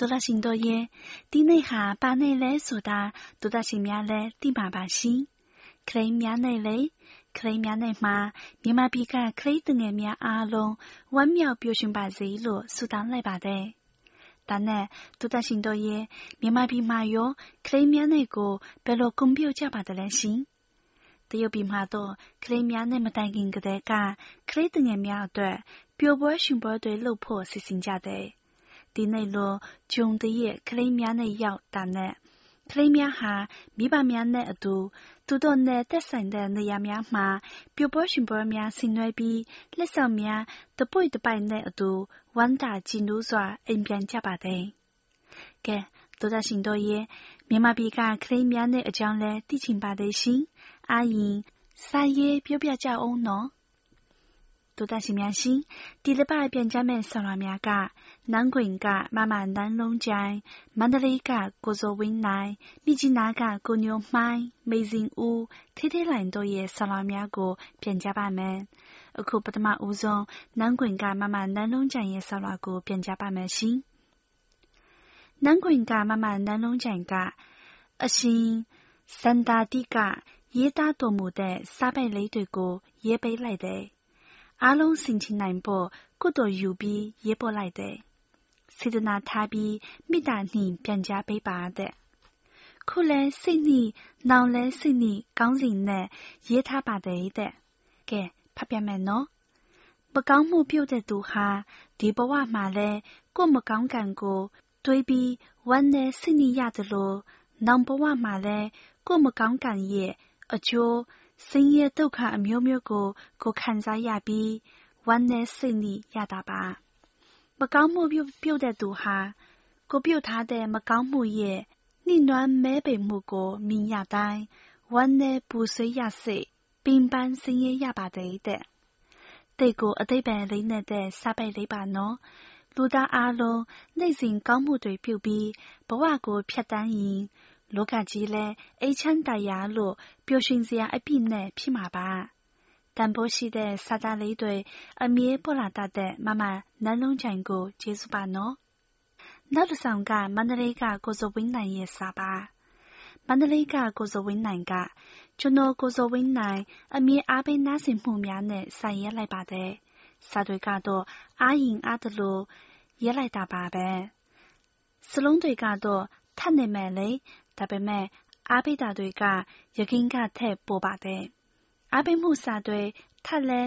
ကဲဒေါက်ရှင်တို့ရဲ့ဒီနေ့ဟာဘာနေ့လဲဆိုတာဒေါက်ရှင်များလည်းသိပါပါရှင်။ခရိများနဲ့လေခရိများနဲ့မှာမြန်မာပြည်ကခရိတငယ်များအားလုံးဝမ်းမြောက်ပျော်ရွှင်ပါစေလို့ဆုတောင်းလိုက်ပါတယ်။ဒါနဲ့ဒေါက်ရှင်တို့ရဲ့မြန်မာပြည်မှာရောခရိများနဲ့ကိုဘယ်လိုကွန်ပျူကြပါတယ်လဲရှင်။တရုတ်ပြည်မှာတော့ခရိများနဲ့မတိုင်ခင်ကတည်းကခရိတငယ်များအတွက်ပျော်ပွဲရှင်ပွဲတွေလုပ်ဖို့စီစဉ်ကြတယ်။ ဒီနေ့လိုဂျုံတရဲ့ကလေးများနဲ့ရောက်တာနဲ့ကလေးများဟာမိဘများနဲ့အတူသူတို့နဲ့သက်ဆိုင်တဲ့နေရာများမှာပျော်ပွဲရှင်ပွဲများဆင်နွှဲပြီးလက်ဆောင်များတပွိတပိုင်နဲ့အတူဝမ်းသာကြည်နူးစွာအိမ်ပြန်ကြပါတယ်။ကဲဒေါက်ရှင်တို့ရဲ့မြန်မာပြည်ကကလေးများနဲ့အကြောင်းလဲသိချင်ပါတယ်ရှင်။အာရင်စာရေးပြောပြကြအောင်နော်။ဒေါက်ရှင်များရှင် ဒီတစ်ပတ်ပြန်ကြမယ့်ဆော်လာများက南滚ကမမ南龙ကျိုင်းမန္တလေးကကိုဇော်ဝင်းနိုင်မြစ်ကြီးနားကကိုညိုမှိုင်းမေဇင်ဦးထေးထေးလိုင်တို့ရဲ့ဆော်လာများကိုပြန်ကြပါမယ်။အခုပထမဦးဆုံးနန်းခွင်ကမမနန်းလုံးကျိုင်ရဲ့ဆော်လာကိုပြန်ကြပါမယ်ရှင်။နန်းခွင်ကမမနန်းလုံးကျိုင်ကအရှင်စန္ဒာတိကရေးသားတော်မူတဲ့စာပိုက်လေးတွေကိုရေးပေးလိုက်တယ်။အားလုံးဆင်ခြင်နိုင်ဖို့ကုသိုလ်ယူပြီးရေးပို့လိုက်တယ်။ စေတနာထားပြီးမေတ္တာနှင့်ပြန်ကြားပေးပါတဲ့။ခုလဲစိတ်နှင့်နောင်လဲစိတ်နှင့်ကောင်းစဉ်နဲ့ရေးထားပါတယ်တဲ့။ကဲဖတ်ပြမယ်နော်။မကောင်းမှုပြုတဲ့သူဟာဒီဘဝမှာလဲကိုယ်မကောင်းကံကိုတွေးပြီးဝမ်းနည်းစိတ်နှင့်ရတယ်လို့နောင်ဘဝမှာလဲကိုယ်မကောင်းကံရဲ့အကျိုးဆင်းရဲဒုက္ခအမျိုးမျိုးကိုကိုခံစားရပြီးဝမ်းနည်းစိတ်နှင့်ရတာပါ။ မကောင်းမှုပြုပြုတဲ့သူဟာ ကိုပြုထားတဲ့မကောင်းမှုရဲ့နှိမ့်နွမ်းမဲပေမှုကိုမြင်ရတိုင်းဝမ်းနည်းပူဆွေးရစိတ်ပင်ပန်းဆင်းရဲရပါတယ်တဲ့။တိတ်ကိုအသိပံလေးနဲ့တဲ့စာပိုက်လေးပါနော်။လူသားအားလုံးနေ့စဉ်ကောင်းမှုတွေပြုပြီးဘဝကိုဖြတ်တန်းရင်လောကကြီးလဲအိတ်ချမ်းတရားလို့ပျော်ရွှင်စရာအပြည့်နဲ့ဖြစ်မှာပါ။ တန်ဖိုးရှိတဲ့စာသားလေးတွေအမြဲပေါ်လာတတ်တဲ့မမနန်းလုံးချိုင်ကိုကျေးဇူးပါနော်။နောက်တစ်ဆောင်ကမန္တလေးကကိုဇဝင်းနိုင်ရဲ့စာပါ။မန္တလေးကကိုဇော်ဝင်းနိုင်ကကျွန်တော်ကိုဇော်ဝင်းနိုင်အမြင်အားပေးနားဆင်မှုများနဲ့စာရေးလိုက်ပါတယ်။စာတွေကတော့အားရင်အားသလိုရေးလိုက်တာပါပဲ။စလုံး အားပေးတာတွေကယခင်ကထက်ပိုပါတယ်။အားပေးမှုစာတွေထပ်လဲ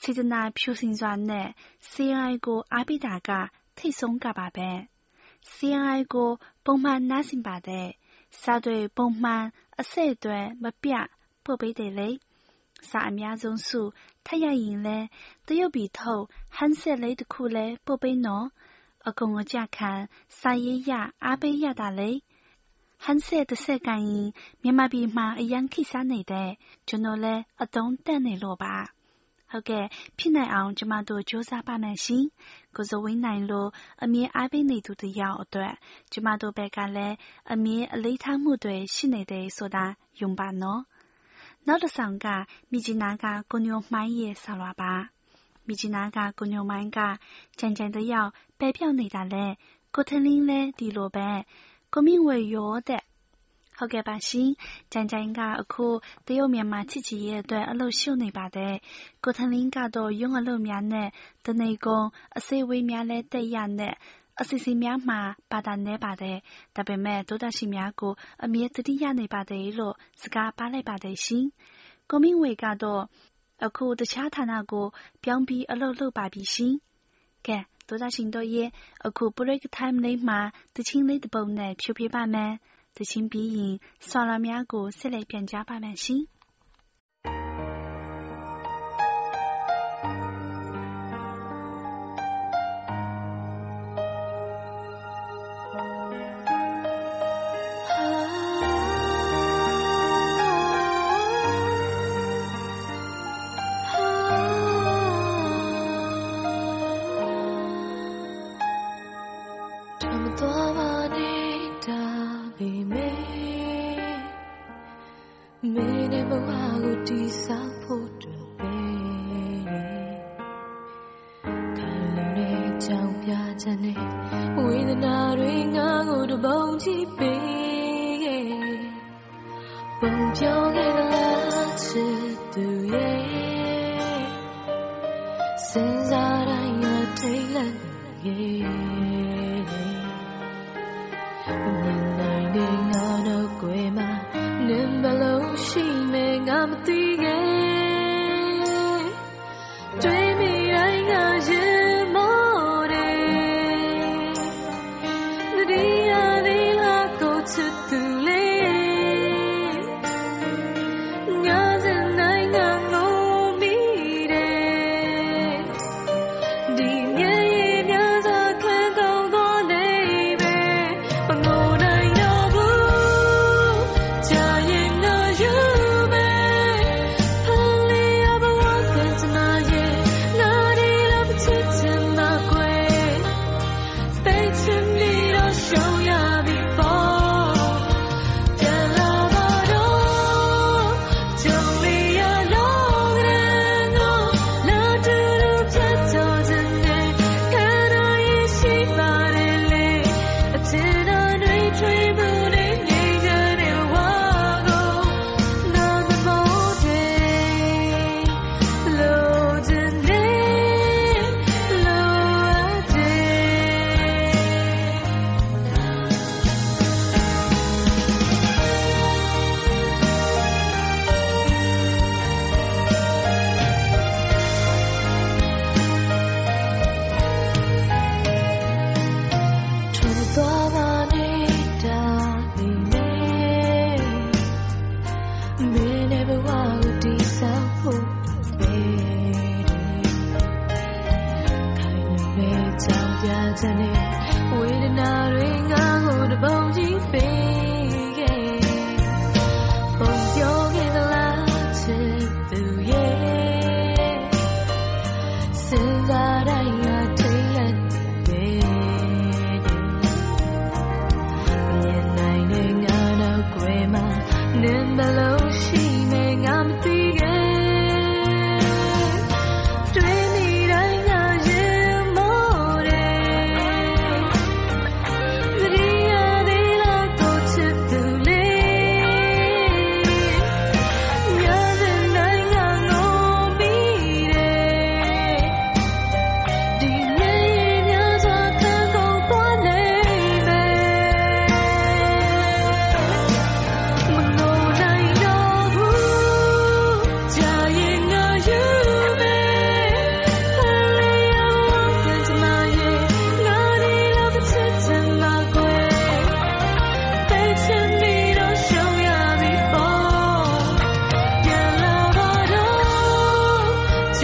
စေတနာဖြူစင်စွာနဲ့ CI ကိုအားပေးတာကထိတ်ဆုံးကပါပဲ။ CI ကိုပုံမှန်နားဆင်ပါတယ်။စာတွေပုံမှန်အဆက်အသွယ်မပြတ်ပို့ပေးတယ်လေ။စာအများဆုံးစုထပ်ရရင်လဲတရုတ်ပြည်ထုတ်ဟန်းဆက်လေးတစ်ခုလဲပို့ပေးနော်။အကုန်အကြခံစာရေးရအားပေးရတာလေ။ ဟန်းဆက်တစ်ဆက်ကန်ရင်မြန်မာပြည်မှာအရန်ခိစားနေတဲ့ကျွန်တော်လဲအတုံးတက်နေလို့ပါ။ဟုတ်ကဲ့ဖြစ်နိုင်အောင်ကျမတို့စူးစမ်းပါမယ်ရှင်။ကိုဇဝင်းနိုင်လိုအမြင်အားပေးနေသူတယောက်အတွက်ကျမတို့ဘက်ကလည်းအမြင်အလေးထားမှုတွေရှိနေတယ်ဆိုတာယုံပါနော်။နောက်တစ်ဆောင်ကမြကြီးနားကကိုညိုမိုင်းရဲ့ဆော်လွာပါ။မြကြီးနားကကိုညိုမိုင်းကကြံကြံတယောက်ပဲပြောက်နေတာလဲကိုထလင်းလဲဒီလိုပဲ ကိုမြင့်ဝေရောတဲ့ဟုတ်ကဲ့ပါရှင်။ကြိုင်ကြိုင်ကအခုတရုတ်မြန်မာချစ်ကြည်ရေးအတွက်အလုပ်ရှုပ်နေပါတယ်။ကိုထလင်းကတော့ရုံးအလုပ်များနဲ့တနေကုန်အစည်းအဝေးများလဲတက်ရနဲ့အစီအစဉ်များမှာဘာသာနည်းပါတယ်။ဒါပေမဲ့ဒုဒရှိများကိုအမြဲတတိယနေပါတယ်လို့စကားပါလိုက်ပါတယ်ရှင်။ကိုမင်းဝေကတော့အခုတခြားဌာနကိုပြောင်းပြီးအလုပ်လုပ်ပါပြီရှင်။ကဲ ဒုဒရှင်တို့ရဲ့အခု break time လေးမှာတချင်းလေးတစ်ပုံနဲ့ဖြူပြပါမယ်။သီချင်းပြီးရင်ဆော်လာများကိုဆက် ဖို့တွေ့ပဲခံလုံတဲ့ကြောင်ပြချက်နဲ့ဝေဒနာတွေငါကိုတပုံကြည့်ပေးပုံပြောခဲ့သလားချစ်သူရဲ့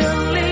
Angelique.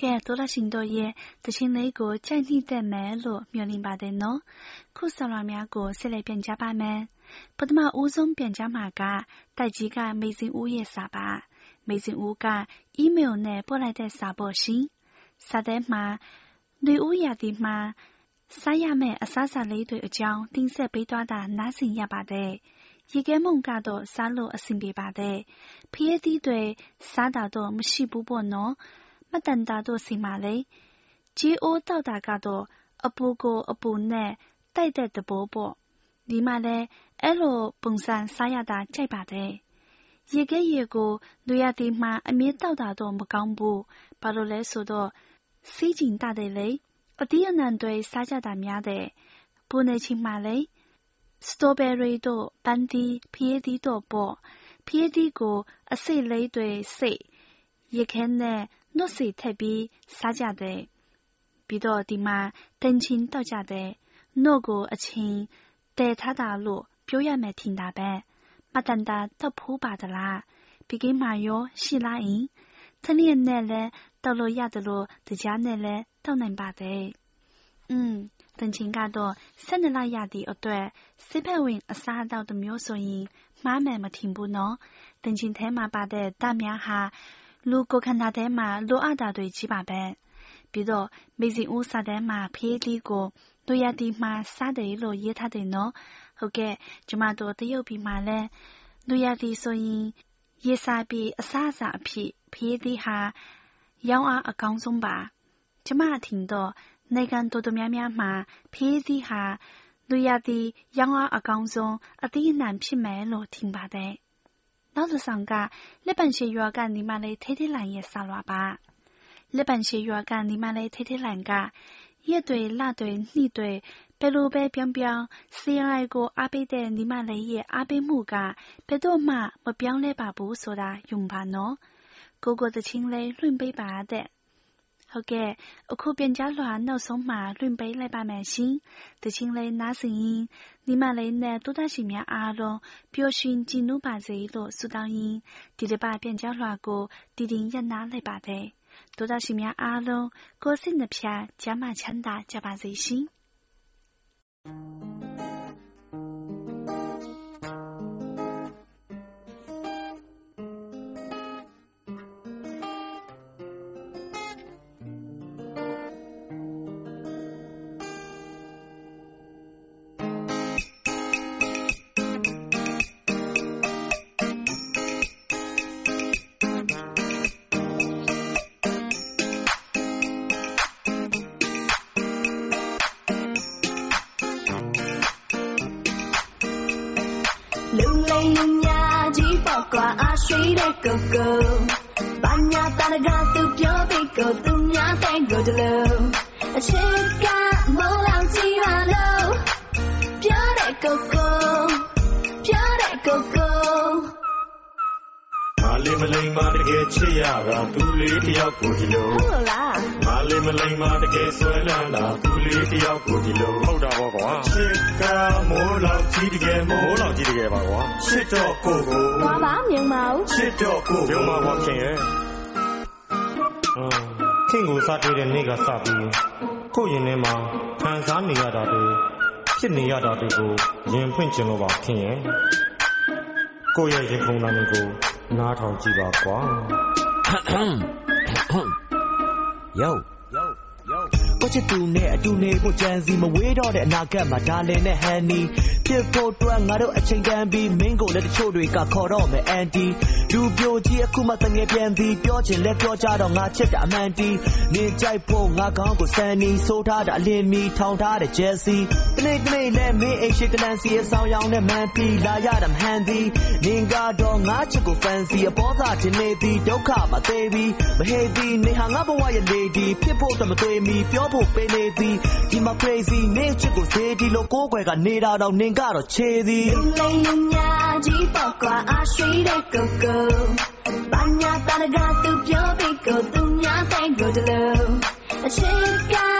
ကဲဒေါ်လာရှင်တို့ရဲ့သချင်းလေးကိုကြိုက်နှစ်သက်မယ်လို့မျှော်လင့်ပါတယ်နော်ခုဆောင်ရများကိုဆက်လက်ပြန်ကြပါမယ်ပထမဦးဆုံးပြန်ကြမှာကတိုက်ကြီးကမေစင်ဦးရဲ့စာပါမေစင်ဦးက email နဲ့ပို့လိုက်တဲ့စာပေါ့ရှင်စာထဲမှာလူဦးရာဒီမှာစားရမယ့်အစားအစာလေးတွေအကြောင်းတင်ဆက်ပေးသွားတာနားဆင်ရပါတယ်ရေခဲမုန်ကတော့စားလို့အဆင်ပြေပါတယ်ဖျဲသီးတွေစားတာတော့မရှိဘူးပေါ့နော် မတန်တာတို့စီမှာလေကြေးအိုးတောက်တာကတော့အပူကိုအပူနဲ့တိုက်တဲ့တဘောပေါ့ဒီမှာလဲအဲ့လိုပုံစံစားရတာကြိုက်ပါတယ်ရေခဲရေကိုလူရတီမှာအမြဲတောက်တာတော့မကောင်းဘူးဘာလို့လဲဆိုတော့စီးကျင်တတဲ့လေအတီးအနှံတွေစားကြတာများတဲ့ပူနေချင်းမှာလေစတိုဘယ်ရီတို့ပန်းသီးဖျေးသီးတို့ပေါ့ဖျေးသီးကိုအစိတ်လေးတွေစိတ်ရေခဲနဲ့ 노스 태비 사자대 비도 디마 덴친 떠자대 노고 아친 대타다로 뼈야매 틴다베 마단다 더포바더라 비게마요 시라인 천리엔 내래 떠로 야들로 드자 내래 떠낸 바대 음 덴친 가도 산늘라 야디 어때 시패윈 아사다도 묘소인 မားမယ်မထင်ဘူးနော်တင်ချင်းထဲမှာပါတဲ့တမများဟာ လူကိုခန္ဓာထဲမှာလိုအပ်တာတွေကြီးပါပဲ။ပြီးတော့မိစဉ်ဦးစာထဲမှာဖေးလေးကိုတို့ရတီမှာစားတယ်လို့ရေးထားတယ်နော်။ဟုတ်ကဲ့ကျမတို့တရုတ်ပြည်မှာလဲတို့ရတီဆိုရင်ရေးစားပြီးအစအစအဖြစ်ဖေးလေးဟာရောင်းအားအကောင်းဆုံးပါ။ကျမထင်တော့နိုင်ငံတော်တော်များများမှာဖေးလေးဟာတို့ရတီရောင်းအားအကောင်းဆုံးအသီးအနှံဖြစ်မယ်လို့ထင်ပါတယ်။ နောက်တစ်ဆောင်ကလက်ပံရှည်ရွာကညီမလေးထိထိလန်ရဲ့စာလွာပါလက်ပံရှည်ရွာကညီမလေးထိထိလန်ကရက်တွေလတွေနှစ်တွေဘယ်လိုပဲပြောင်းပြောင်း CRI ကိုအားပေးတဲ့ညီမလေးရဲ့အားပေးမှုကဘယ်တော့မှမပြောင်းလဲပါဘူးဆိုတာယုံပါနော်ကိုကိုတချင်းလေးလွှင့်ပေးပါတဲ့ ဟုတ်ကဲ့အခုပြန်ကြားလွှာနောက်ဆုံးမှာလွှင့်ပေးလိုက်ပါမယ်ရှင်တချင်းလေးနားဆင်ရင်ညီမလေးနဲ့တိုးတက်ရှင်များအားလုံးပျော်ရွှင်ကြည်နူးပါစေလို့ဆုတောင်းရင်းဒီတစ်ပတ်ပြန်ကြားလွှာကိုတည်တည်ရပ်နားလိုက်ပါတယ်多大新苗阿龙，个性的片加码强大加把最新。 လူလိမ်လူညာကြီးပေါ့ကွာအားရွှေတဲ့ကိုကိုဘာညာတရကသူပြောပြီးကိုသူများတိုင်းကိုတလို့အချစ်ကမော လေးမလိမ်မတကယ်ချစ်ရတာသူလေးတယောက်ကိုဒီလိုဟုတ်လားမလေးမလိမ်မတကယ်ဆွဲလန်းတာသူလေးတယောက်ကိုဒီလိုဟုတ်တာပေါ့ကွာချစ်ကမိုးလောက်ကြီးတကယ်မိုးမိုးလောက်လောက်ကြီးတကယ်ပါကွာချစ်တော့ကိုကိုဘာပါမြင်ပါဦးချစ်တော့ကိုရုံမှာကွာခင်ရဲ့အင်းခင်ကိုစားတွေ့တဲ့နေ့ကစပြီးကိုယ့်ရင်ထဲမှာခံစားနေရတာတွေဖြစ်နေရတာတွေကိုရင်ဖွင့်ခြင်းလို့ပါခင်ရဲ့ကိုယ့်ရဲ့ရင်ခုန်တာတွေကို နားထောင်ကြည့်ပါကွာ Yo Yo Yo ကိုချစ်သူနဲ့အတူနေဖို့ကြံစီမဝေးတော့တဲ့အနာဂတ်မှာဒါလင်နဲ့ဟန်နီဖြစ်ဖို့အတွက်ငါတို့အချိန်တန်ပြီးမင်းကိုလည်းတချို့တွေကခေါ်တော့မယ်အန်တီလူပြိုကြီးအခုမှတငယ်ပြန်ပြီးပြောချင်လဲပြောကြတော့ငါချစ်တာအမှန်တီနေကြိုက်ဖို့ငါကောင်းကိုစန်နီဆိုးထားတာအလင်းမီထောင်ထားတဲ့ဂျယ်စီတနေ့တနေ့လဲမင်းအိမ်ရှိတလန်စီအဆောင်ရောင်နဲ့မန်ပီလာရတာမဟန်သည်နင်ကတော့ငါချစ်ကိုဖန်စီအပေါ်သားတင်နေသည်ဒုက္ခမသေးပြီးမဟေသည်နေဟာငါဘဝရဲ့ lady ဖြစ်ဖို့တမသွေမီပြောဖို့ပေးနေသည်ဒီမှာ crazy နေချစ်ကိုစေးဒီလိုကိုယ်ွယ်ကနေတာတော့နင်ကတော့ခြေသည်လူလိမ်လူညာကြီးပေါ့ကွာအားရွှေတဲ့ကိုကိုဘာညာတရကသူပြောပြီးကိုသူများတိုင်းကိုတလို့အချစ်က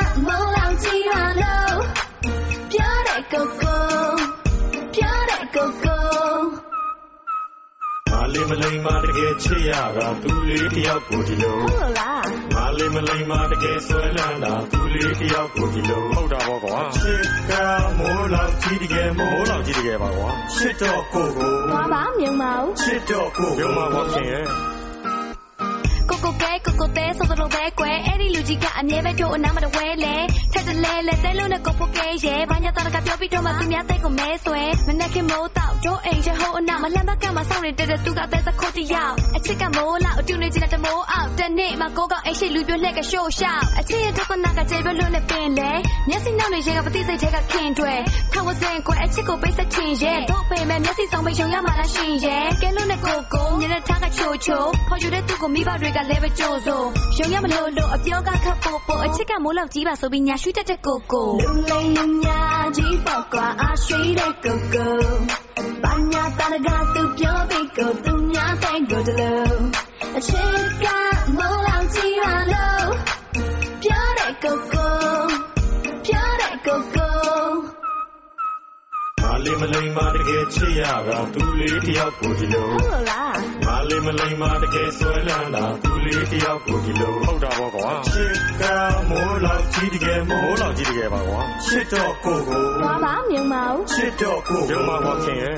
မလေးမမလိမ္မာတကယ်ချစ်ရတာသူလေးတယောက်ကိုဒီလိုဟုတ်လို့လားငါလေးမလိမ္မာတကယ်ဆွဲလန်းတာသူလေးတယောက်ကိုဒီလိုဟုတ်တာပေါ့ကွာချစ်ကမိုးလောက်ကြီးတကယ်မိုးမိုးလောက်လောက်ကြီးတကယ်ပါကွာချစ်တော့ကိုကိုဘာပါမြုံပါဦးချစ်တော့ကိုရုံမှာပေါ့ခင်ရဲ့ကိုကို ကဲကိုကိုတဲဆိုသလိုပဲကွယ်အဲ့ဒီလူကြီးကအမြဲပဲတို့အနားမတဝဲလဲထက်တလဲလဲတဲလုံးနဲ့ကိုဖို့ကဲရဲ့ဘာညာတရကပြောပြီးတော့မှသူများတဲ့ကိုမဲဆွဲမနဲ့ခင်မိုးတော့တို့အိမ်ချဟိုးအနာမလန့်ဘက်ကမှစောင့်နေတဲ့သူကတဲ့သခုတ်တယောက်အချစ်ကမိုးလောက်အတူနေချင်တဲ့မိုးအောင်တနေ့မှကိုကအိမ်ရှိလူပြလှက်ကရှို့ရှောက်အချစ်ရဲ့ဒုက္ခနာကကျေပြလွတ်နဲ့ပင်လဲမျက်စိနောက်နေရင်ကပတိစိတ်တွေကခင်တွေထောက်ဝစင်ကွယ်အချစ်ကိုပိတ်ဆက်ချင်ရဲ့တို့ပေမဲ့မျက်စိဆောင်ပိတ်ရုံရမှလားရှင်ရဲ့ကဲလို့နဲ့ကိုကိုညနေထားကချိုချိုခေါ်ယူတဲ့သူကိုမိဘတွေကလည်းပဲကြိုးစို့ရုံရမလို့လို့အပြောကခတ်ဖို့ပို့အချစ်ကမိုးလောက်ကြီးပါဆိုပြီးညာရွှေ့တတ်တဲ့ကိုကိုလူလိမ်လူညာကြီးပေါ့ကွာအရွှေတဲ့ကိုကိုဘာညာတရကသူပြောပြီးကိုသူများတဲ့ကိုတလို့အချစ်ကမိုး လေးမလိမ္မာတကယ်ချစ်ရတာသူလေးတယောက်ကိုဒီလိုဟုတ်လို့လားငါလေးမလိမ္မာတကယ်ဆွဲလန်းတာသူလေးတယောက်ကိုဒီလိုဟုတ်တာပေါ့ကွာချစ်ကမိုးလောက်ကြီးတကယ်မိုးမိုးလောက်လောက်ကြီးတကယ်ပါကွာချစ်တော့ကိုကိုဘာပါမြုံပါဦးချစ်တော့ကိုရုံကိုမှာပေါ့ခင်ရဲ့